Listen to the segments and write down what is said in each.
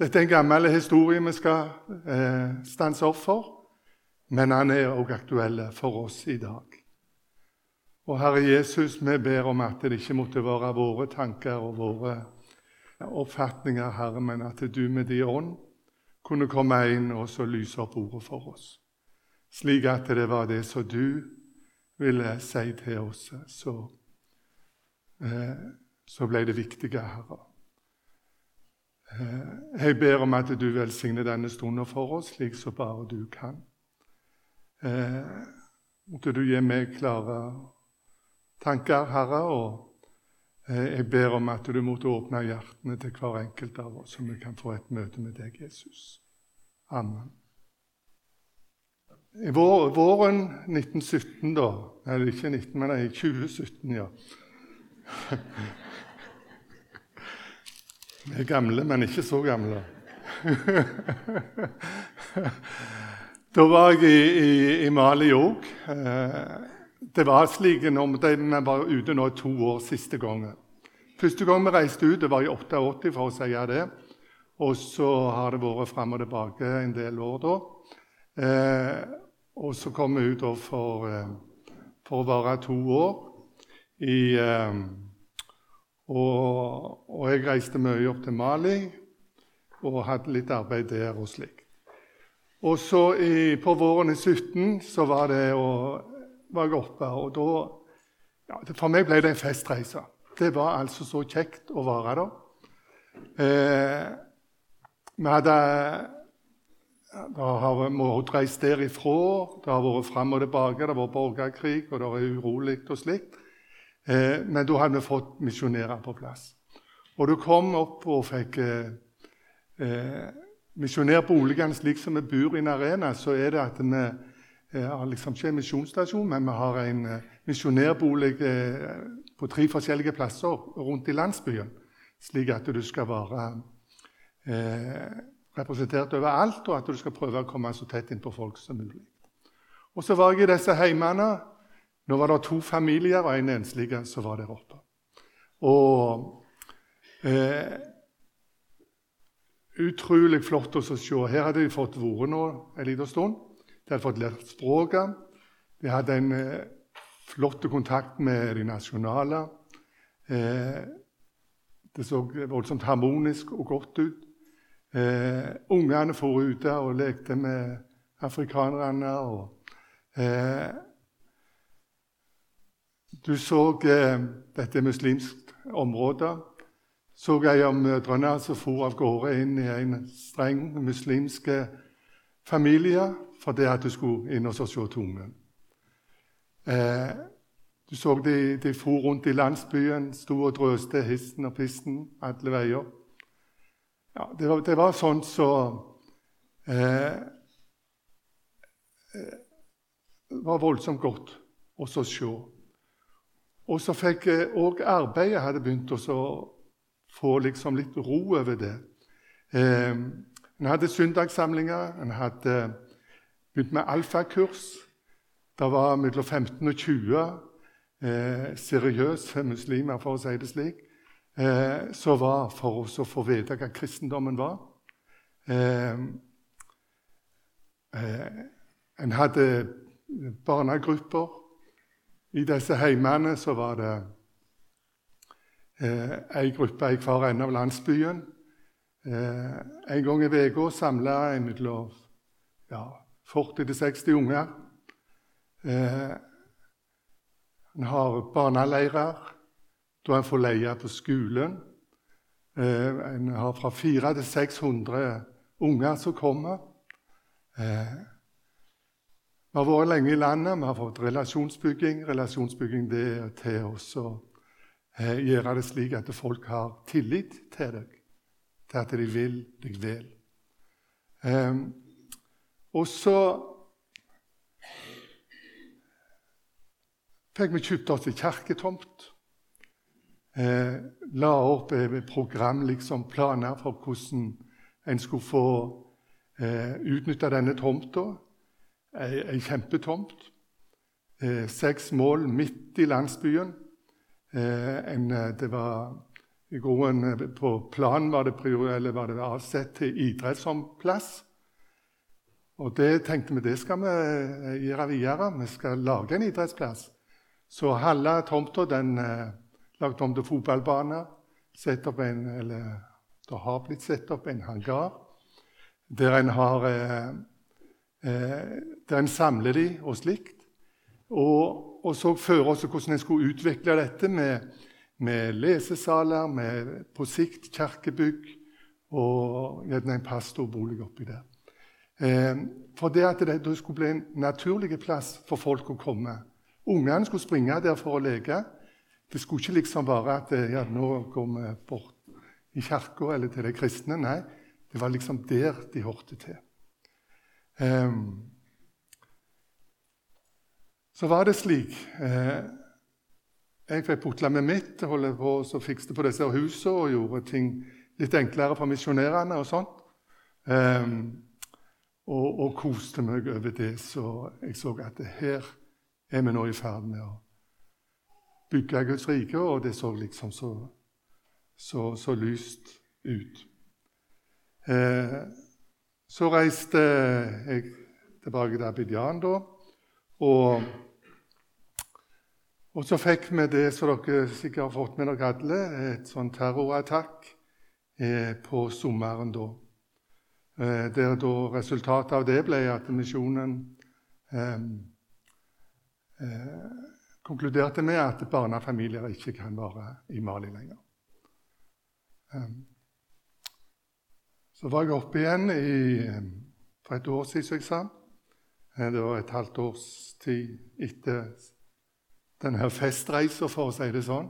Dette er en gammel historie vi skal eh, stanse opp for, men han er òg aktuell for oss i dag. Og Herre Jesus, vi ber om at det ikke måtte være våre tanker og våre oppfatninger, Herre, men at du med din ånd kunne komme inn og så lyse opp ordet for oss. Slik at det var det som du ville si til oss, så, eh, så ble det viktige, Herre. Eh, jeg ber om at du velsigner denne stunden for oss, slik som bare du kan. Eh, måtte du gi meg klare tanker, Herre, og eh, jeg ber om at du måtte åpne hjertene til hver enkelt av oss, så vi kan få et møte med deg, Jesus. Amen. I våren 1917, da Eller ikke 19, men i 2017, ja. Vi er gamle, men ikke så gamle. da var jeg i, i, i Mali òg. Eh, det var slik når vi var ute nå i to år siste gangen. Første gang vi reiste ut, det var i 88, for å si det. Og så har det vært fram og tilbake en del år da. Eh, og så kom vi ut for, eh, for, å være to år i og, og, jeg reiste mye opp til Mali og hadde litt arbeid der og slik. Og så i, på våren i 17 så var, det å, var jeg oppe, og da ja, For meg ble det en festreise. Det var altså så kjekt å være der. Eh, vi hadde da har vi reise derifra. Det har vært fram og tilbake, det har vært borgerkrig, og det er urolig og slikt. Eh, men da hadde vi fått misjonærer på plass. Og du kom opp og fikk eh, eh, misjonærboligene slik som vi bor i en arena, så er det at vi eh, har liksom ikke en misjonsstasjon, men vi har en eh, misjonærbolig på tre forskjellige plasser rundt i landsbyen, slik at du skal være eh, representert overalt, og at du skal prøve å komme så tett inn på folk som mulig. Og så var jeg i disse heimene nå var det to familier og en enslig som var der oppe. Og eh, Utrolig flott å se. Her hadde de fått være nå en liten stund. De hadde fått lært språket. De hadde en eh, flott kontakt med de nasjonale. Eh, det så voldsomt harmonisk og godt ut. Eh, ungene for ute og lekte med afrikanerne. og eh, du så eh, dette muslimsk området. Så jeg om mødrene som for av gårde inn i en streng muslimsk familie fordi at du skulle inn og se tungen. ungen. Eh, du så de, de for rundt i landsbyen, sto og drøste hissen og pissen alle veier. Ja, det, var, det var sånn så eh, eh var voldsomt godt å se. Og så fikk òg arbeidet hadde begynt å få liksom litt ro over det. Eh, en hadde søndagssamlinger, en hadde begynt med alfakurs. Det var mellom 15 og 20 eh, seriøse muslimer, for å si det slik, eh, som var for oss å få vite hva kristendommen var. Eh, eh en hadde barnegrupper i disse heimene så var det eh, ei gruppe i hver ende av landsbyen. Eh, en gang i uka samla mellom ja, 40-60 unger. Eh, har barneleirer da en får leie på skolen. Eh, har fra 400 til 600 unger som kommer. Eh, vi har vært lenge i landet, vi har fått relasjonsbygging. Relasjonsbygging det er til å eh, gjøre det slik at folk har tillit til deg, til at de vil deg vel. Um, og så fikk vi kjøpt oss en kirketomt. Eh, la opp et program, liksom planer for hvordan en skulle få eh, utnytta denne tomta ei, kjempetomt. Eh, seks mål midt i landsbyen. Eh, en, eh, det var i grunnen På planen var det, eller var det avsett til idrett som plass. Og det tenkte vi det skal vi gjøre videre. Vi skal lage en idrettsplass. Så halve tomta den eh, lagd om til fotballbane. Sett opp en, eller det har blitt satt opp en hangar der en har eh, eh, der en samler de og slikt. Og, og så føre oss hvordan en skulle utvikle dette med, med lesesaler, med på sikt kirkebygg og gjerne en pastorbolig oppi der. Eh, for det at det, det skulle bli en naturlig plass for folk å komme. Ungene skulle springe der for å leke. Det skulle ikke liksom være at eh, ja, nå går vi bort i kirka eller til de kristne. Nei, det var liksom der de hørte til. Eh, så var det slik eh, Jeg fikk putla med mitt, holde på og fikste på disse husene og gjorde ting litt enklere for misjonærene og sånt. Eh, og, og, koste meg over det. Så jeg så at her er vi nå i ferd med å bygge Guds rike, og det så liksom så, så, så lyst ut. Eh, så reiste jeg tilbake til Abidjan da, og, og så fikk vi det som dere sikkert har fått med dere alle, et sånn terrorattakk eh, på sommeren da. Eh, der da resultatet av det ble at misjonen eh, eh, konkluderte med at barnefamilier ikke kan være i Mali lenger. Eh, så var jeg oppe igjen i, eh, for et år siden, som jeg sa. Eh, det var et halvt års tid etter denne festreisa, for å si det sånn.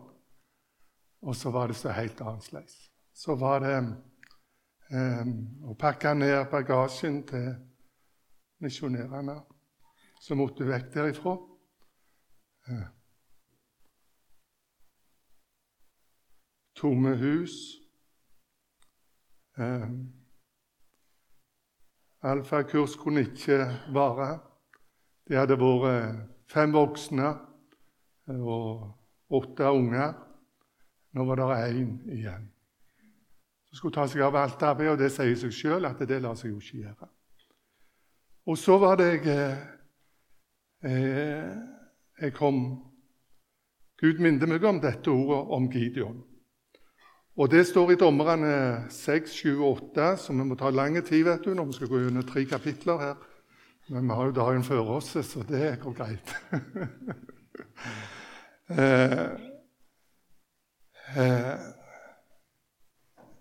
Og så var det så helt annerledes. Så var det um, å pakke ned bagasjen til misjonærene som måtte vekk derifra. Eh, tomme hus. Um, Alfakurs kunne ikke vare. Det hadde vært fem voksne og åtte unger. Nå var det én igjen som skulle ta seg av alt arbeidet, og det sier seg sjøl at det lar seg jo ikke gjøre. Og så var det jeg eh, Jeg kom Gud minnet meg om dette ordet om Gideon. Og Det står i Dommerne 6, 7 og 8, så vi må ta lang tid vet du, når vi skal gå gjennom tre kapitler her. Men vi har jo dagen før oss, så det går greit. eh, eh,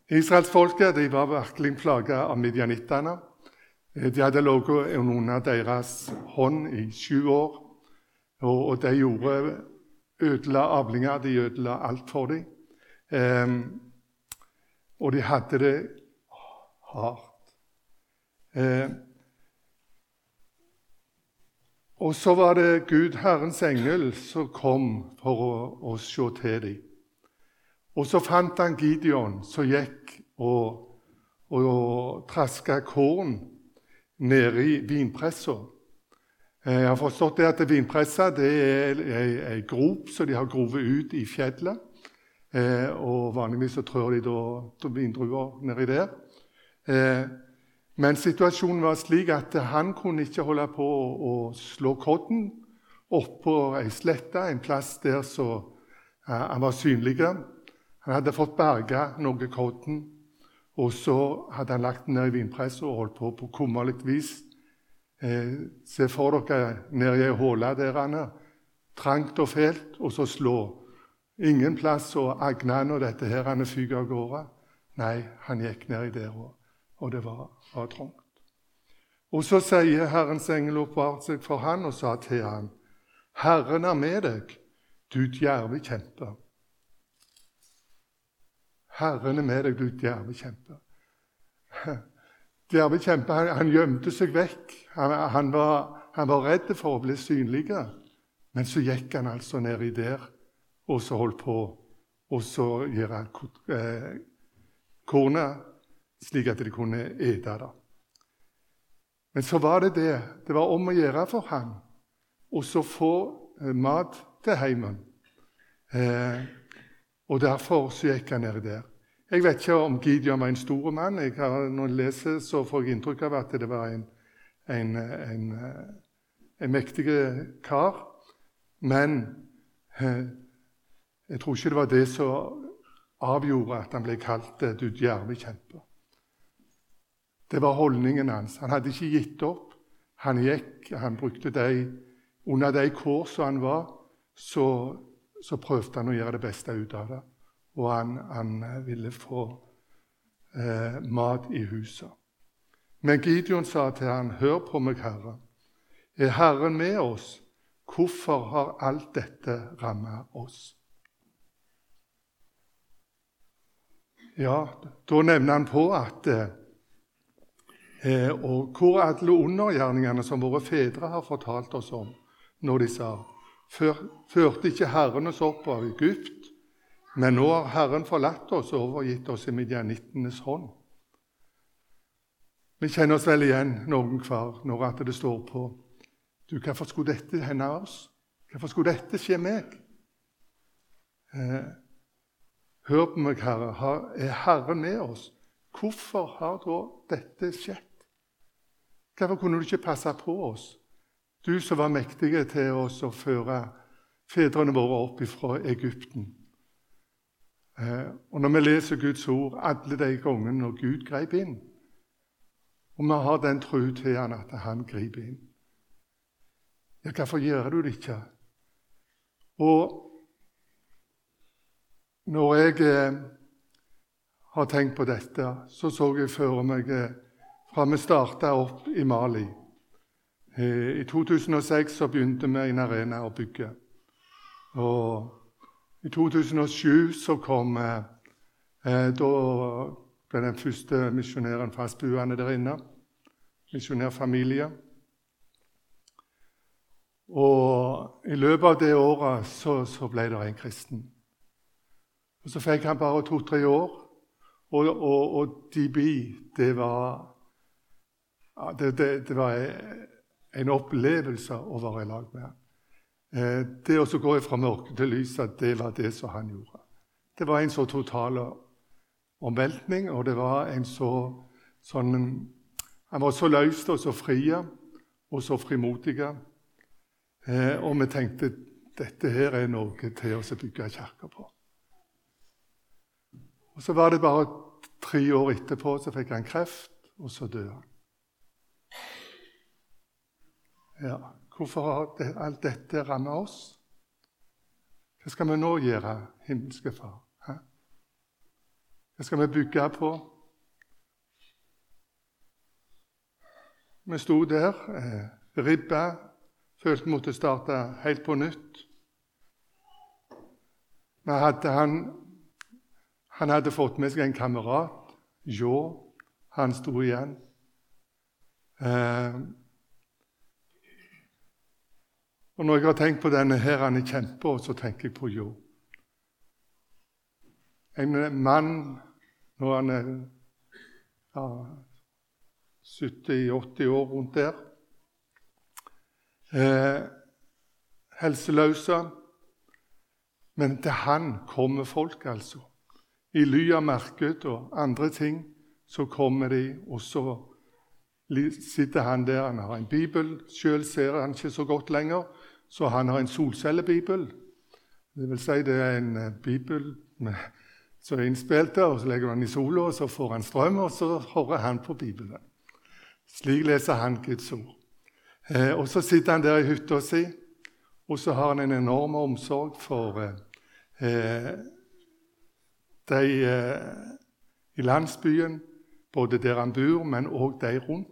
Israelsfolket var virkelig plaga av midjanittene. Eh, de hadde ligget under deres hånd i sju år, og de gjorde ødela avlinger. De ødela alt for dem. Um, og de hadde det hardt. Um, og så var det Gud, Herrens engel, som kom for å, å se til dem. Og så fant han Gideon som gikk og, og, og traska korn nede i vinpressa. Jeg har forstått det at vinpressa det er ei grop som de har grovet ut i fjellet. Eh, og Vanligvis så trør de da vindruer nedi der. Eh, men situasjonen var slik at han kunne ikke holde på å, slå kodden oppå ei slette, en plass der så han var synlig. Han hadde fått berga noe kodden, og så hadde han lagt den ned i vinpresset og holdt på på kummerlig vis. Eh, se for dere nedi ei hule der han er, trangt og fælt, og så slå. Ingen plass å agne og dette her han fyker av gårde. Nei, han gikk nedi der, og, og det var, var trangt. Og så sier Herrens engel oppvart seg for han og sa til han, Herren er med deg, du djerve kjemper. Herren er med deg, du djerve kjempe. Djerve kjempe han, han, gjemte seg vekk. Han, han, var, han, var, redd for å bli synlig. Men så gikk han altså nedi der og så holdt på og så gjøre eh, kornet slik at de kunne ete det. Men så var det det. Det var om å gjøre for ham å få eh, mat til heimen. Eh, Og derfor så gikk han ned der. Jeg vet ikke om Gideon var en stor mann. Jeg har, når jeg leser, så får jeg inntrykk av at det var en, en, en, en mektig kar. Men eh, jeg tror ikke det var det som avgjorde at han ble kalt eh, 'du djerve kjemper'. Det var holdningen hans. Han hadde ikke gitt opp. Han gikk, han brukte de Under de kår som han var, så, så prøvde han å gjøre det beste ut av det og han, han eh, ville få eh, mat i huset. Men Gideon sa til han, 'Hør på meg, Herre. Er Herren med oss? Hvorfor har alt dette rammet oss?' Ja, da nevner han på at eh, Og hvor alle undergjerningene som våre fedre har fortalt oss om, når de sa Førte ikke Herren oss opp av Egypt men nå har Herren forlatt oss og overgitt oss i midjanittenes hånd. Vi kjenner oss vel igjen noen hver når at det står på du, Hvorfor skulle dette hende oss? Hvorfor skulle dette skje meg? Eh, hør på meg, Herre. Er Herren med oss? Hvorfor har da dette skjedd? Hvorfor kunne du ikke passe på oss, du som var mektig til oss å føre fedrene våre opp fra Egypten? Eh, og når vi leser Guds ord alle de gangene når Gud grep inn Og vi har den tro til han at han griper inn Ja, hvorfor gjør du det ikke? Og når jeg eh, har tenkt på dette, så så jeg for meg eh, fra vi starta opp i Mali I 2006 så begynte vi en arena å bygge. Og i 2007 så kom eh, eh, Da ble den første misjonæren fastboende der inne. Misjonærfamilie. Og i løpet av det året så, så ble det en kristen. Og Så fikk han bare to-tre år. Og, og, og DB, det var det, det, det, var en opplevelse å være i lag med ham. Eh, det å gå fra mørke til lys, det var det som han gjorde. Det var en så total omveltning, og det var en så sånn Han var så løs og så fri og så frimodig. Eh, og vi tenkte dette her er noe til oss å bygge kirke på. Og Så var det bare tre år etterpå så fikk han kreft, og så døde han. Ja. Hvorfor har alt dette rammet oss? Hva skal vi nå gjøre, himmelske Far? Hva skal vi bygge på? Vi sto der, eh, ribba, følte vi måtte starte helt på nytt. Hadde han, han, hadde fått med seg en kamerat, Jo. Han sto igjen. Eh, og Når jeg har tenkt på denne her han kjemper, så tenker jeg på Jo. En mann når han er ja, 70-80 år rundt der. Eh, helseløse. Men til han kommer folk, altså. I ly av merket og andre ting så kommer de, og så sitter han der. Han har en bibel. Sjøl ser han ikke så godt lenger, så han har en solcellebibel. Det vil si det er en bibel bibel som er innspilt, og så legger han i sola, og så får han strøm, og så hører han på Bibelen. Slik leser han Guds ord. Eh, og Så sitter han der i hytta si, og så har han en enorm omsorg for eh, de eh, i landsbyen, både der han bor, men òg de rundt.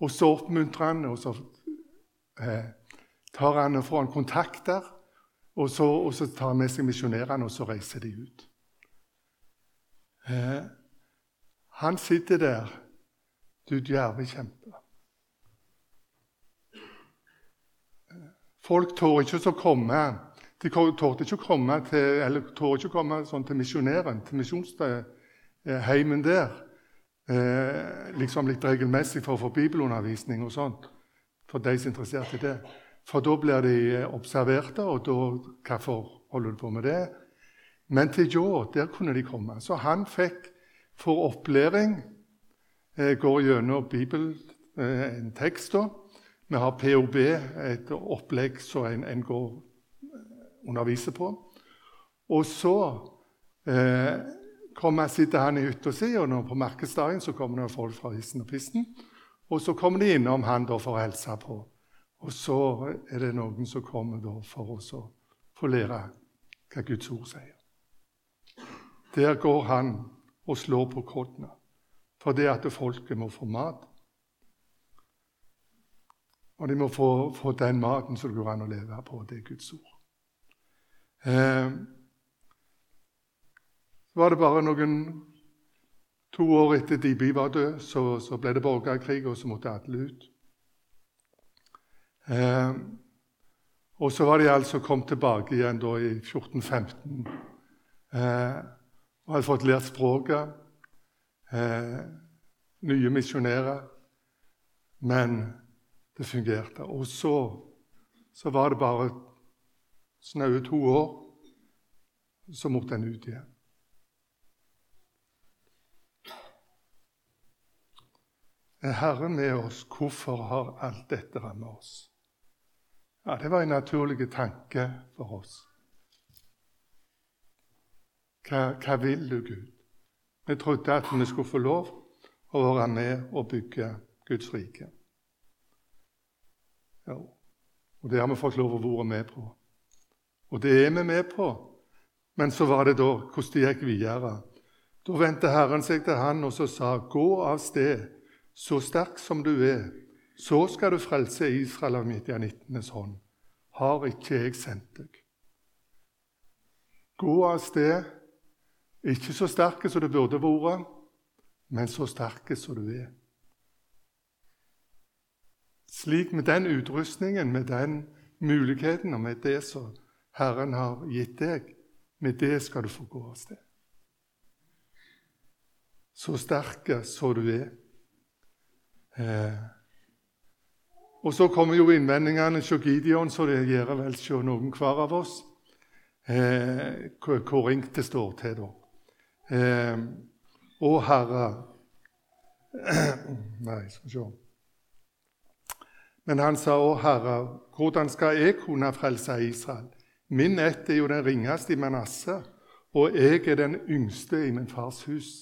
Og så oppmuntrer han, og så eh, tar han og får han kontakt der. Og så, og så tar han med seg misjonærene, og så reiser de ut. Eh, han sitter der, du djerve kjempe. Folk tør ikke å komme de torde ikke å komme til, eller ikke å komme sånn til misjonæren, til misjonsheimen der, eh, liksom litt regelmessig for å få bibelundervisning og sånt, for de som er interessert i det. For da blir de observerte, og da Hvorfor holder du på med det? Men til Jå, der kunne de komme. Så han fikk for opplæring eh, Går gjennom Bibelen, eh. Vi har POB, et opplegg som en, en går underviser på. Og så eh, kommer, sitter han i hytta si, og på markedsdagen så kommer det folk fra hissen og pisten. Og så kommer de innom han da for å hilse på. Og så er det noen som kommer da for å få lære hva Guds ord sier. Der går han og slår på kodene fordi at folket må få mat. Og de må få, få den maten som det går an å leve på. Det er Guds ord. Eh, var det bare noen To år etter Diby var død, så, så ble det borgerkrig, og så måtte alle ut. Eh, og så var de altså kommet tilbake igjen da i 1415 eh, og hadde fått lært språket. Eh, nye misjonærer. Men det fungerte. Og så, så var det bare snaue to år, så måtte en ut igjen. Er Herren med oss? Hvorfor har alt dette rammet oss? Ja, Det var en naturlig tanke for oss. Hva, hva vil du, Gud? Vi trodde at vi skulle få lov å være med og bygge Guds rike. Ja, og det har vi fått lov å være med på. Og det er vi med på. Men så var det da hvordan det gikk videre. Da vendte Herren seg til han og så sa, 'Gå av sted.' Så sterk som du er, så skal du frelse Israel av midjanittenes hånd. Har ikke jeg sendt deg? Gå av sted, ikke så sterk som du burde vært, men så sterk som du er. Slik med den utrustningen, med den muligheten og med det som Herren har gitt deg, med det skal du få gå av sted. Så sterk som du er. Eh, og så kommer jo innvendingene hos Gideon, så det gjør vel hos noen hver av oss. Eh, hvor ringt det står til, da. Eh, å Herre Nei, skal vi se. Men han sa, Å Herre, hvordan skal jeg kunne frelse Israel? Min ett er jo den ringeste i Manasseh, og jeg er den yngste i min fars hus.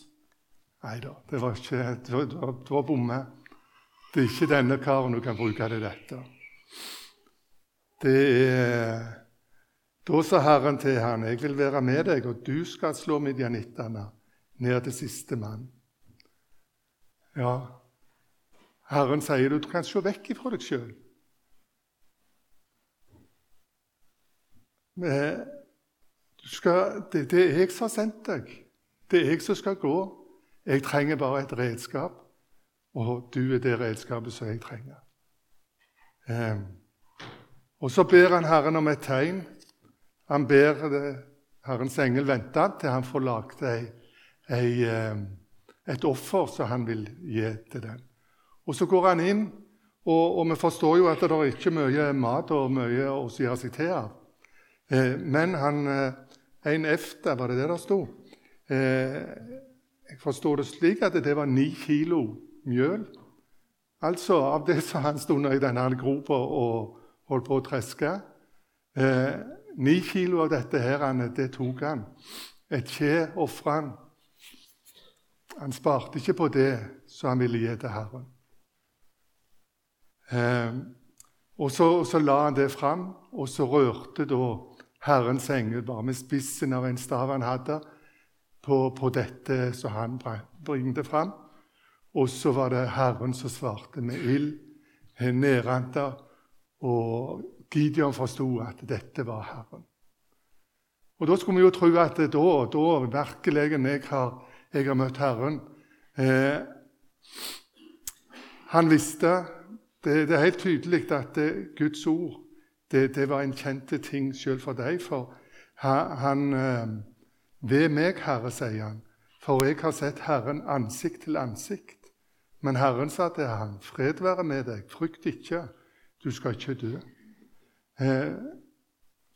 Nei da, det var ikke Det var, det var bomme. Det er ikke denne karen du kan bruke til dette. Det er Da sa Herren til han, 'Jeg vil være med deg, og du skal slå midjanittene ned til siste mann.' Ja, Herren sier du kan se vekk ifra deg sjøl. Det, det er jeg som har sendt deg. Det er jeg som skal gå. Jeg trenger bare et redskap og du er det redskapet som jeg trenger. Eh, og så ber han Herren om et tegn. Han ber det, Herrens engel vente til han får lagd ehm, et offer som han vil gi til den. Og Så går han inn, og, og vi forstår jo at det er ikke mye mat og mye å si seg til av. Eh, men han, eh, en efter, var det det der sto? Eh, jeg forstår det slik at det var ni kilo mjøl. Altså av det som han sto i denne gropa og holdt på å treske. Eh, ni kilo av dette her, det tok han. Et kje ofra han. Han sparte ikke på det som han ville gi til Herren. Eh, og så, så, la han det fram, og så rørte da Herrens engel bare med spissen av en stav han hadde, på, på dette som han bringte fram. Og så var det Herren som svarte med ild nedrenta, Og Gideon forsto at dette var Herren. Og Da skulle vi jo tro at da, da virkelig jeg har, jeg har møtt Herren. Eh, han visste det, det, er helt tydelig at det, Guds ord det, det, var en kjente ting selv for deg. For han, eh, Ved meg, Herre, sier han, for jeg har sett Herren ansikt til ansikt. Men Herren sa til ham, 'Fred være med deg, frykt ikke, du skal ikke dø.' Eh,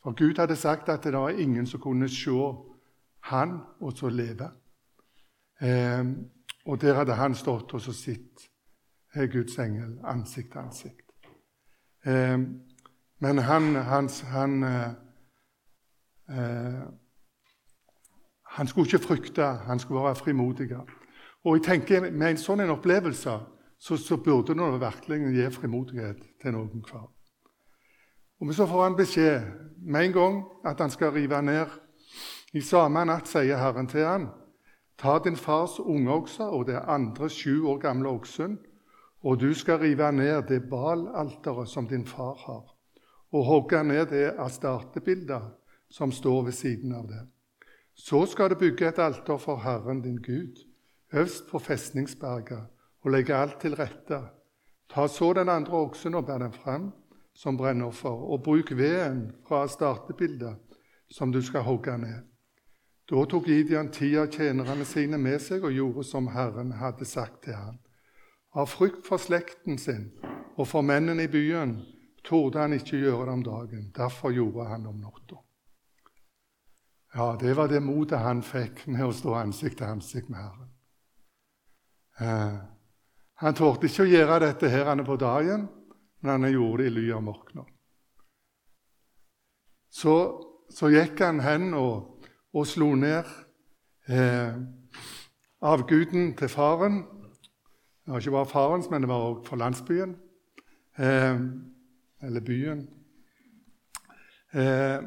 for Gud hadde sagt at det var ingen som kunne se han og så leve. Eh, og der hadde han stått og så sett eh, Guds engel ansikt til ansikt. Men han, hans, han, han skulle ikke frykte, han skulle være frimodig. Og jeg tenker Med en sånn en opplevelse så, så burde det virkelig gi frimodighet til noen hver. Og Så får han beskjed med en gang at han skal rive ned. I samme natt sier Herren til han, Ta din fars unge okser og det andre sju år gamle oksen, og du skal rive ned det balalteret som din far har, og hogge ned det astartebildet som står ved siden av det. Så skal du bygge et alter for Herren din Gud, øverst på festningsberget, og legge alt til rette. Ta så den andre oksen og bær den fram som brennoffer, og bruk veden fra startebildet som du skal hogge ned. Da tok Gideon ti av tjenerne sine med seg og gjorde som Herren hadde sagt til ham. Av frykt for slekten sin og for mennene i byen torde han ikke gjøre det om dagen. Derfor gjorde han om natta. Ja, det var det motet han fikk med å stå ansikt til ansikt med Herren. Eh, han torde ikke å gjøre dette her han er på dagen, men han gjorde det i ly av mørket. Så, så, gikk han hen og, og slo ned eh, avguden til faren. Det var ikke bare farens, men det var også for landsbyen. Eh, eller byen. Eh,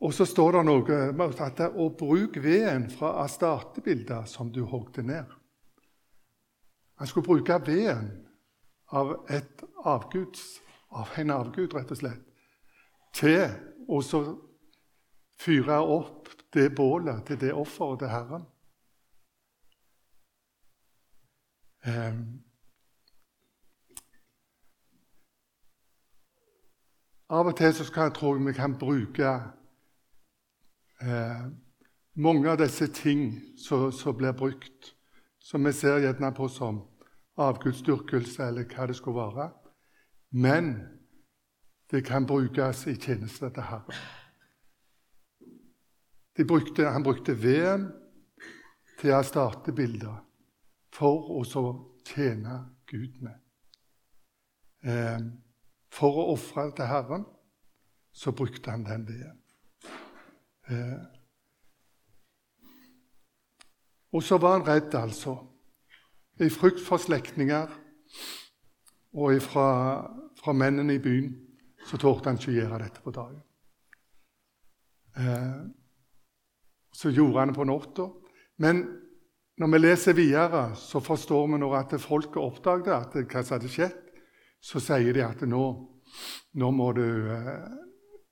og så står det noe at det, å bruke veden fra Astarte-bildet som du hogde ned. Han skulle bruke veden av, et avguds, av en avgud, rett og slett, til å fyre opp det bålet til det offeret til Herren. Um, Av og til så skal jeg tro vi kan bruke eh, mange av disse ting som blir brukt, som vi ser gjerne på som avgudsdyrkelse eller hva det skulle være. Men det kan brukes i tjeneste til Herren. Brukte, han brukte veden til å starte bilder for å tjene Gud med. Eh, for å ofre til Herren, så brukte han den veden. Eh. Og så var han redd, altså. I frykt for slektninger og fra, fra mennene i byen så torde han ikke gjøre dette på dagen. Eh. Så gjorde han det på natta. Men når vi leser videre, så forstår vi når at folket oppdaget hva som hadde skjedd så sier de at nå, nå må du eh,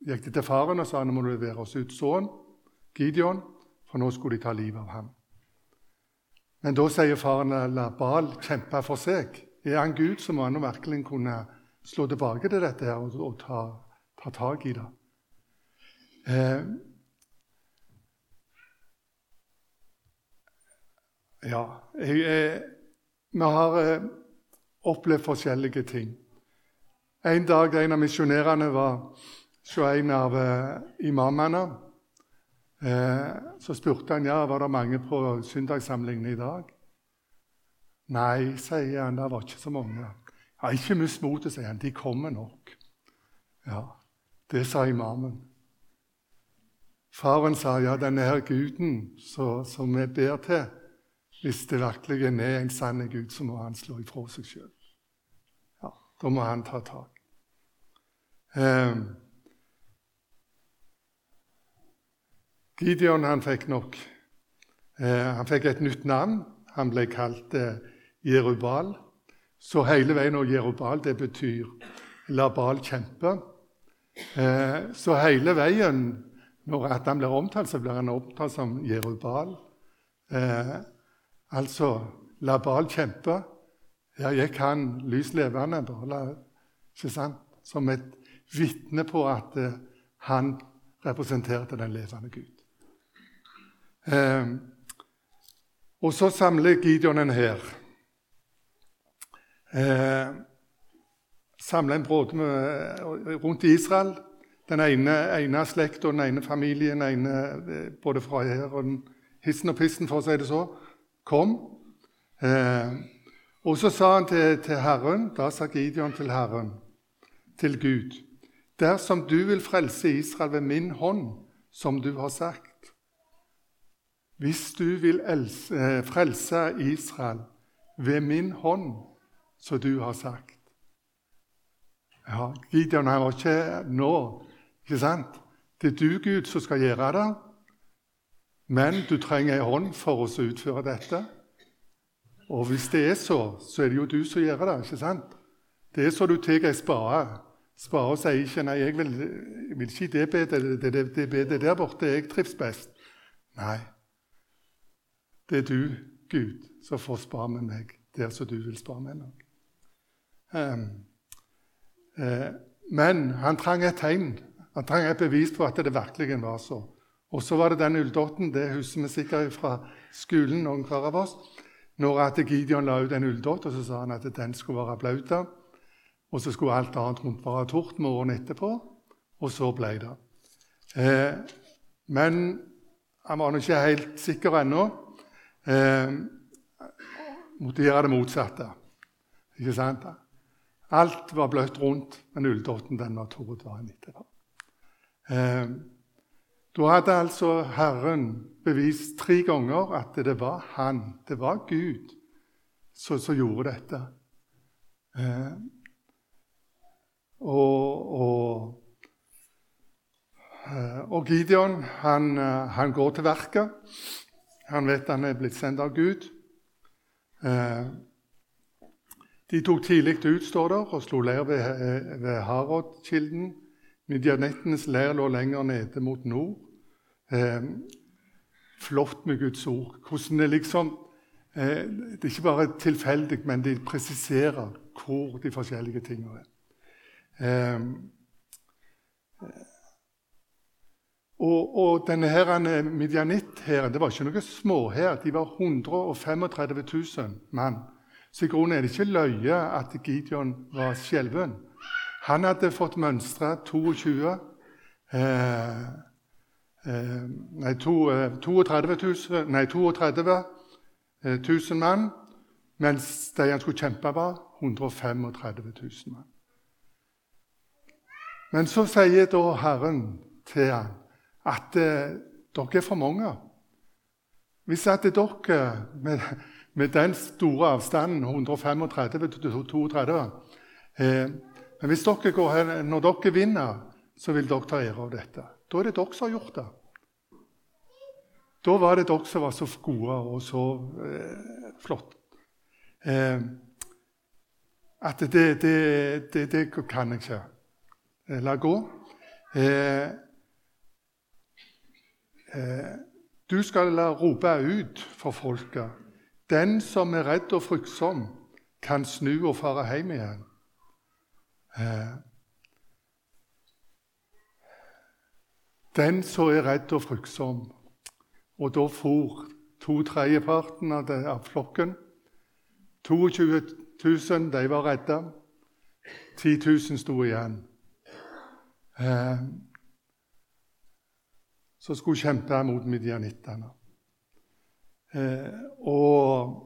gikk de til faren og sa nå må du levere oss ut sønnen, Gideon, for nå skulle de ta livet av ham. Men da sier faren la Bal kjempe for seg. Er han Gud, så må han virkelig kunne slå tilbake til dette her og, og ta, ta, tak i det. Eh, ja jeg, jeg, Vi har eh, opplevd forskjellige ting. En dag en av misjonærene var hos en av eh, imamene. Eh, så spurte han ja, var det mange på søndagssamlingen i dag. Nei, sier han, det var ikke så mange. Ja, ikke mist motet, sier han. De kommer nok. Ja, Det sa imamen. Faren sa ja, denne her guden som vi ber til, hvis det virkelig er en sann Gud, så må han slå ifra seg sjøl. Da må han ta tak. Eh, Gideon han fikk nok eh, Han fikk et nytt navn. Han ble kalt eh, Jerubal. Så hele veien og Jerubal det betyr la Bal kjempe. Eh, så hele veien når han blir omtalt, så blir han omtalt som Jerubal. Eh, altså la Bal kjempe. Her gikk han lys levende, ikke sant? som et vitne på at uh, han representerte den levende Gud. Uh, og så samler Gideon en hær. Eh, samler en bråde rundt Israel. den ene, ene slekta, den ene familien, den ene, eh, både fra her og den, hissen og pissen, for å si det så, kom. Eh, og så sa han til, til Herren, da sa Gideon til Herren, til Gud, dersom du vil frelse Israel ved min hånd, som du har sagt Hvis du vil else, frelse Israel ved min hånd, som du har sagt ja, Gideon han var ikke nå ikke sant? Det er du, Gud, som skal gjøre det. Men du trenger ei hånd for å utføre dette. Og hvis det er så, så er det jo du som gjør det. ikke sant? Det er så du tar ei spade. Spade sier ikke 'nei, jeg vil, jeg vil ikke det bedre', der borte, jeg trives best'. Nei. Det er du, Gud, som får spare med meg der som du vil spare med meg. Um, uh, men han trang et tegn. Han trang et bevis på at det virkelig var så. Og så var det den ulldotten, det husker vi sikkert fra skolen. noen hver av oss, Når at Gideon la ut en ulldott, så sa han at den skulle være blaut. Og så skulle alt annet rundt være tort morgenen etterpå. Og så ble det. Eh, men han var nå ikke helt sikker ennå. Eh, måtte gjøre det motsatte. Ikke sant? Alt var bløtt rundt, men ulldotten den var tord dagen etterpå. Eh, da hadde altså Herren bevist tre ganger at det var Han, det var Gud, som, som gjorde dette. Eh, og, og, eh, og, Gideon han, eh, han, går til verket. Han vet han er blitt sendt av Gud. Eh, de tok tidlig ut, står der, og slo leir ved, ved Harodkilden. Midjanettenes leir lå lenger nede mot nord. Eh, flott med Guds ord. Hvordan det liksom eh, Det er ikke bare tilfeldig, men de presiserer hvor de forskjellige tingene er. Eh, og, og denne her midjanitt-hæren det var ikke noe småhær. De var 135 000 mann. Så i grunnen er det ikke løye at Gideon var skjelven. Han hadde fått mønstre 22 eh, eh, nei, to, 32 000, nei, 32 000 mann, mens de han skulle kjempe, var 135 000 mann. Men så sier da Herren til ham at eh, dere er for mange. Hvis at dere med med den store avstanden, 135 til 32 eh, Men hvis dere går her, når dere vinner, så vil dere ta ære av dette. Da er det dere som har gjort det. Da var det dere som var så gode og så eh, flotte. Eh, at det, det, det, det, kan jeg ikke eh, la gå. Eh, du skal la rope ut for folket den som er redd og fryktsom, kan snu og fare hjem igjen. Eh, den som er redd og fryktsom Og da for to tredjeparten av, flokken. 22 000 de var redde. 10 000 sto igjen. Som skulle kjempe mot midjanittene. Eh, og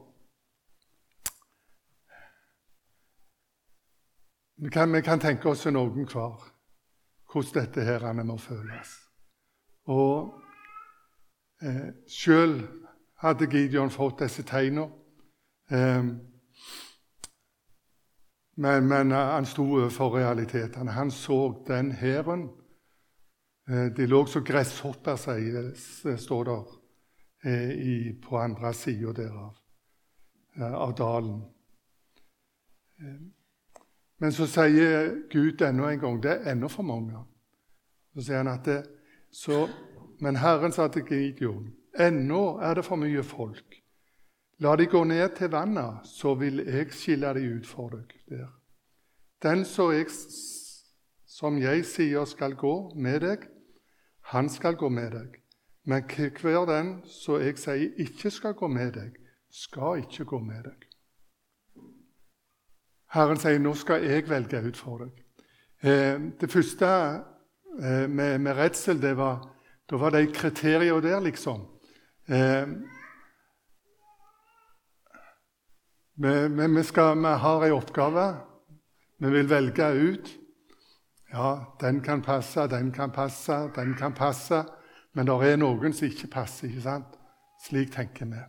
vi kan, vi kan, tenke oss noen hver hvordan dette her må føles. Og eh, Sjøl hadde Gideon fått disse tegnene. Eh, men, men, han sto overfor realitetene. Han så den hæren. Eh, de lå som gresshopper, står der. Eh, på andre sida derav, eh, av dalen. Eh, men så sier Gud enda en gang det er ennå for mange. Så sier han at det, så, Men Herren sa til Gideon ennå er det for mye folk. La de gå ned til vannet, så vil jeg skille de ut for deg der. Den som jeg, som jeg sier skal gå med deg, han skal gå med deg. Men hver den som jeg sier ikke skal gå med deg, skal ikke gå med deg. Herren sier nå skal jeg velge ut for deg. Eh, det første eh, med, med redsel, det var, da var det kriterier der, liksom. Eh, vi, vi, skal, vi har en oppgave. Vi vil velge ut. Ja, den kan passe, den kan passe, den kan passe. Men det er noen som ikke passer. ikke sant? Slik tenker vi.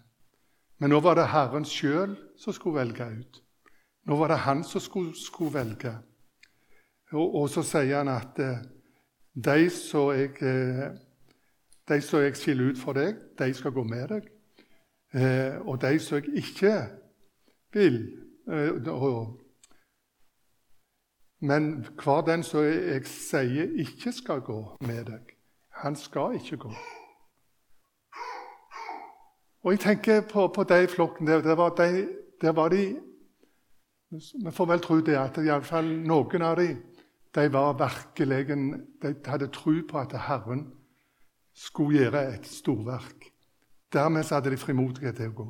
Men nå var det Herren sjøl som skulle velge ut. Nå var det han som skulle, skulle velge. Og, og, så sier han at eh, de som jeg, eh, de som jeg skiller ut for deg, de skal gå med deg. Eh, og de som jeg ikke vil eh, og, Men hver den som jeg sier ikke skal gå med deg, han skal ikke gå. Og jeg tenker på, på de flokkene der. Der var de, der var de Vi får vel tro det, at iallfall noen av dem de var virkelig De hadde tro på at Herren skulle gjøre et storverk. Dermed hadde de frimodighet til å gå.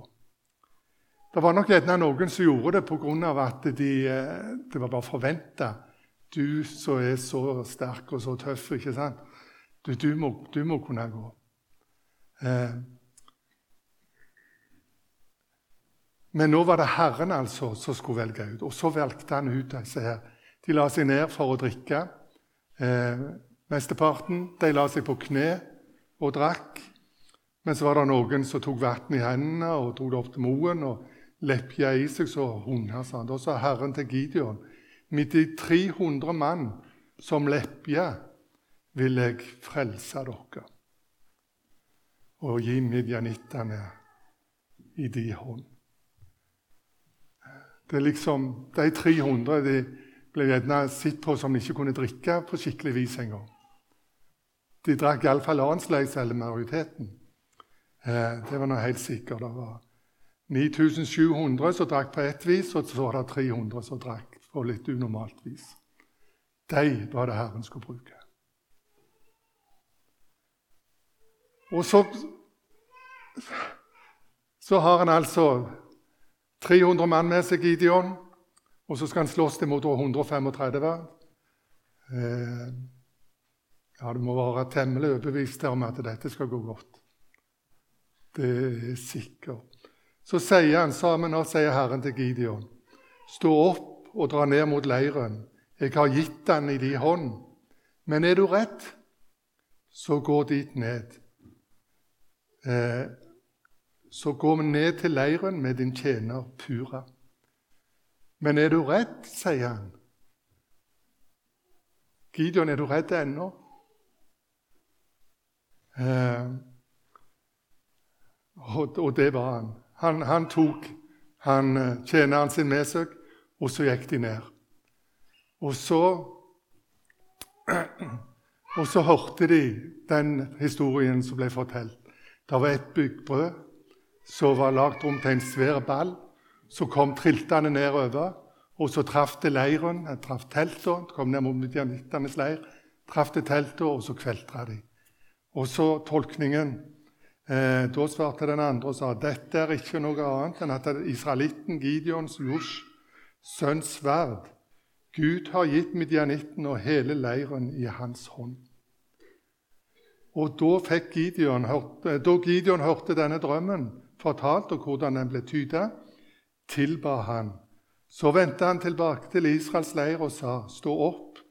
Det var nok gjerne noen som gjorde det pga. at de, eh, det var bare forventa. Du som er så sterk og så tøff, ikke sant? Du, du, må, du må, kunne gå. Eh, Men nå var det Herren altså som skulle velge ut. Og så valgte han ut disse her. De la seg ned for å drikke. Eh, mesteparten de la seg på kne og drakk. Men så var det noen som tok vann i hendene og dro det opp til moen og lepja i seg så hunder. sa Da sa Herren til Gideon med de 300 mann som lepja, vil jeg frelse dere og gi midjanittene i de hånd. Det er liksom, De 300 de ble gjerne sett på som de ikke kunne drikke på skikkelig vis engang. De drakk iallfall annenslags, eller majoriteten. Eh, det var noe helt sikkert. Det var 9700 som drakk på ett vis, og så var det 300 som drakk på litt unormalt vis. De var det Herren skulle bruke. Og så, så har han altså 300 mann med seg, Gideon, og så skal han slåss mot 135. Eh, ja, Du må være temmelig overbevist om at dette skal gå godt. Det er sikkert. Så sier han sammen, og sier Herren til Gideon, stå opp og dra ned mot leiren. Jeg har gitt den i din hånd. Men er du redd, så gå dit ned. Eh, så gå ned til leiren med din tjener Pura. Men er du redd, sier han. Gideon, er du redd ennå? Eh, og, og, det var han. Han, han tok han, eh, tjeneren sin med seg, og så gikk de ned. Og så Og så hørte de den historien som ble fortalt. Det var et byggbrød som var lagd om til en svær ball. Så kom triltene nedover, og så traff det leiren. Jeg traff teltet, kom ned mot midjanittenes leir, traff det teltet, og så kveltra de. Og så tolkningen. Eh, da svarte den andre og sa dette er ikke noe annet enn at israelitten Gideons Josh, sønns sverd, Gud har gitt midjanitten og hele leiren i hans hånd. Og da, Gideon, hørte, da Gideon hørte denne drømmen, fortalt og hvordan den ble tyda, tilba han. Så vendte han tilbake til Israels leir og sa, Stå opp,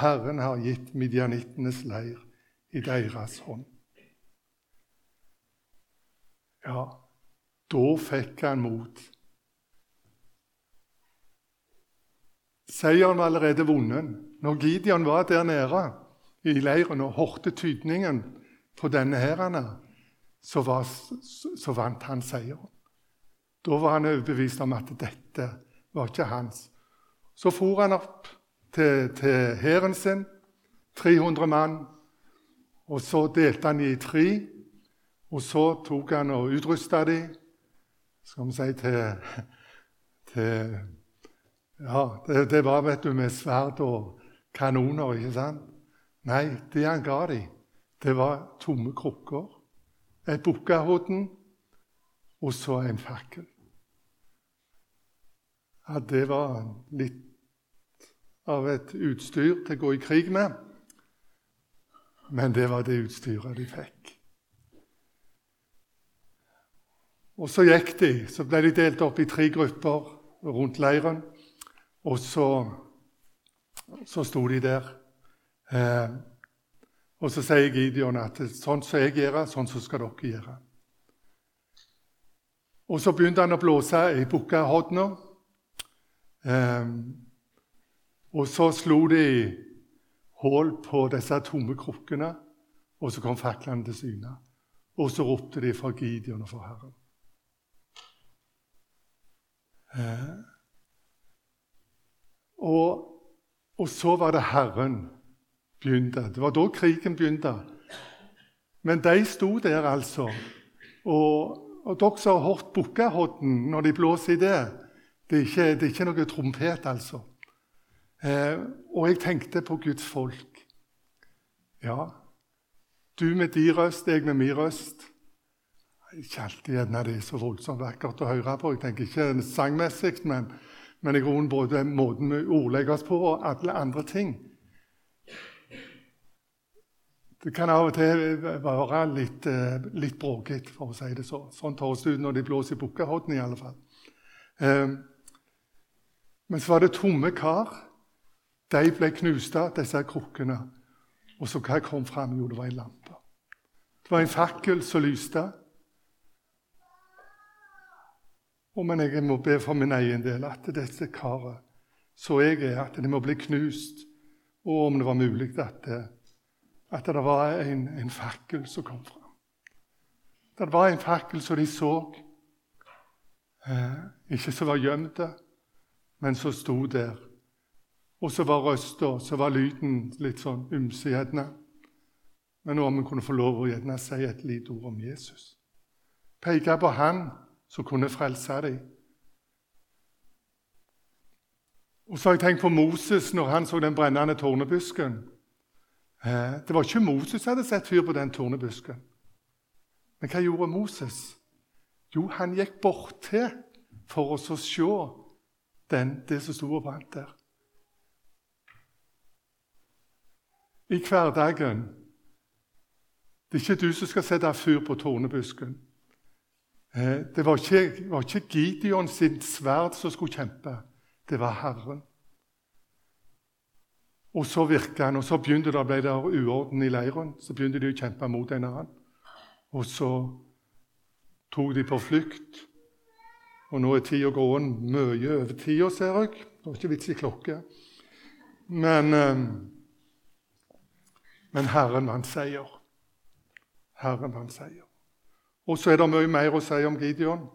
Herren har gitt midjanittenes leir i deres hånd. Ja, da fikk han mot. Seieren var allerede vunnet. Når Gideon var der nede i leiren og hørte tydningen på denne hæren, så, så vant han seieren. Da var han overbevist om at dette var ikke hans. Så for han opp til, til hæren sin, 300 mann, og så delte han i tre. Og så tok han og utrusta dem skal vi si, til, til Ja, det, det, var vet du, med sverd og kanoner, ikke sant? Nei, det han ga dem, det var tomme krukker et bukkehodden og så en fakkel. Ja, det var litt av et utstyr til å gå i krig med. Men det var det utstyret de fikk. Og så gikk de. Så ble de delt opp i tre grupper rundt leiren. Og så, så sto de der. Eh, og så sier Gideon at sånn som jeg gjør, sånn som skal dere gjøre. Og så begynte han å blåse i bukkehodna. Eh, og så slo de hull på disse tomme krukkene, og så kom faklene til syne. Og så ropte de for Gideon og for Herren. Eh, og, og, så var det Herren begynte. Det var da krigen begynte. Men de sto der, altså. Og, og dere som har hørt Bukkahodden når de blåser i det Det er ikke, det er ikke noe trompet, altså. Eh, og jeg tenkte på Guds folk. Ja, du med din røst, jeg med min røst. Ikke alltid gjerne det er så voldsomt vakkert å høre på. Jeg tenker ikke sangmessig, men, men i grunnen både måten vi ordlegger oss på, og alle andre ting. Det kan av og til være litt, eh, litt bråkete, for å si det så. Sånn høres det ut når de blåser i Bukkahodden, i alle fall. Eh, men så var det tomme kar de ble knust, disse krukkene. Og så hva kom fram? Jo, det var en lampe. Det var en fakkel som lyste. Og men jeg må be for min egen del at dette karet, så jeg er, at det må bli knust. Og om det var mulig at at det var en, en fakkel som kom fram. Det var en fakkel som de så. Eh, ikke som var gjemte, men som sto der og så var røsta, så var lyden litt sånn ymse, gjerne. Men om vi kunne få lov å gjerne si et lite ord om Jesus. Peke på Han som kunne frelse dem. Og så har jeg tenkt på Moses når han så den brennende tornebusken. Eh, det var ikke Moses som hadde sett fyr på den tornebusken. Men hva gjorde Moses? Jo, han gikk bort til for å se den, det som sto og brant der. i hverdagen. Det er ikke du som skal sette fyr på tornebusken. Eh, det var ikke, var ikke Gideon sin sverd som skulle kjempe. Det var Herren. Og så virka han, og så begynte det, ble det uorden i leiren. Så begynte de å kjempe mot en annen. Og så tok de på flukt. Og nå er tida gåen mye over tida, ser jeg. Det var ikke vits i klokke. Men eh, men Herren vant seier. Herren vant seier. Og så er det mye mer å si om Gideon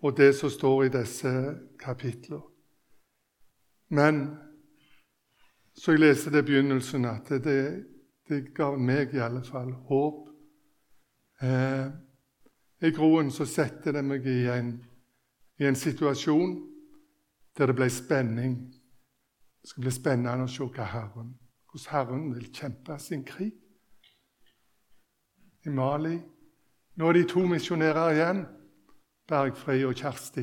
og det som står i disse kapitlene. Men så jeg leste det i begynnelsen, at det, det ga meg i alle fall håp. Eh, I groen så setter det meg i en, i en situasjon der det ble spenning. Det skal bli spennende å se hva Herren hvordan Herren vil kjempe sin krig. I Mali Nå er de to misjonærer igjen, Bergfri og Kjersti.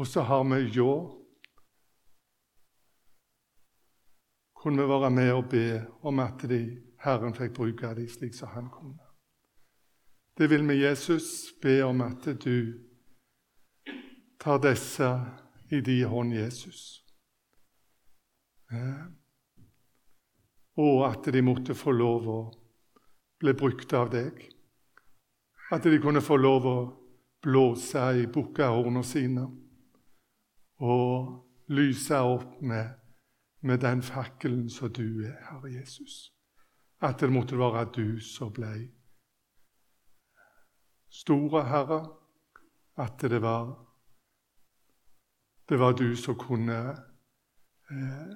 Og så har vi Ljå. Kunne vi være med og be om at de, Herren fikk bruke dem slik som han kunne. Det vil vi, Jesus, be om at du tar disse i din hånd, Jesus. Og at de måtte få lov å bli brukt av deg. At de kunne få lov å blåse i bukkehornene sine og lyse opp med, med den fakkelen som du er, Herre Jesus. At det måtte være du som ble store, Herre. At det var det var du som kunne eh,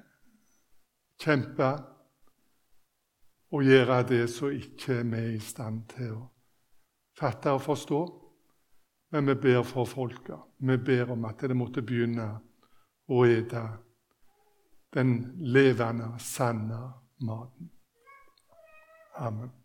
kjempe og gjøre det som ikke vi er i stand til å fatte og forstå. Men vi ber for folka. Vi ber om at det måtte begynne å ete den levende, sanne maten. Amen.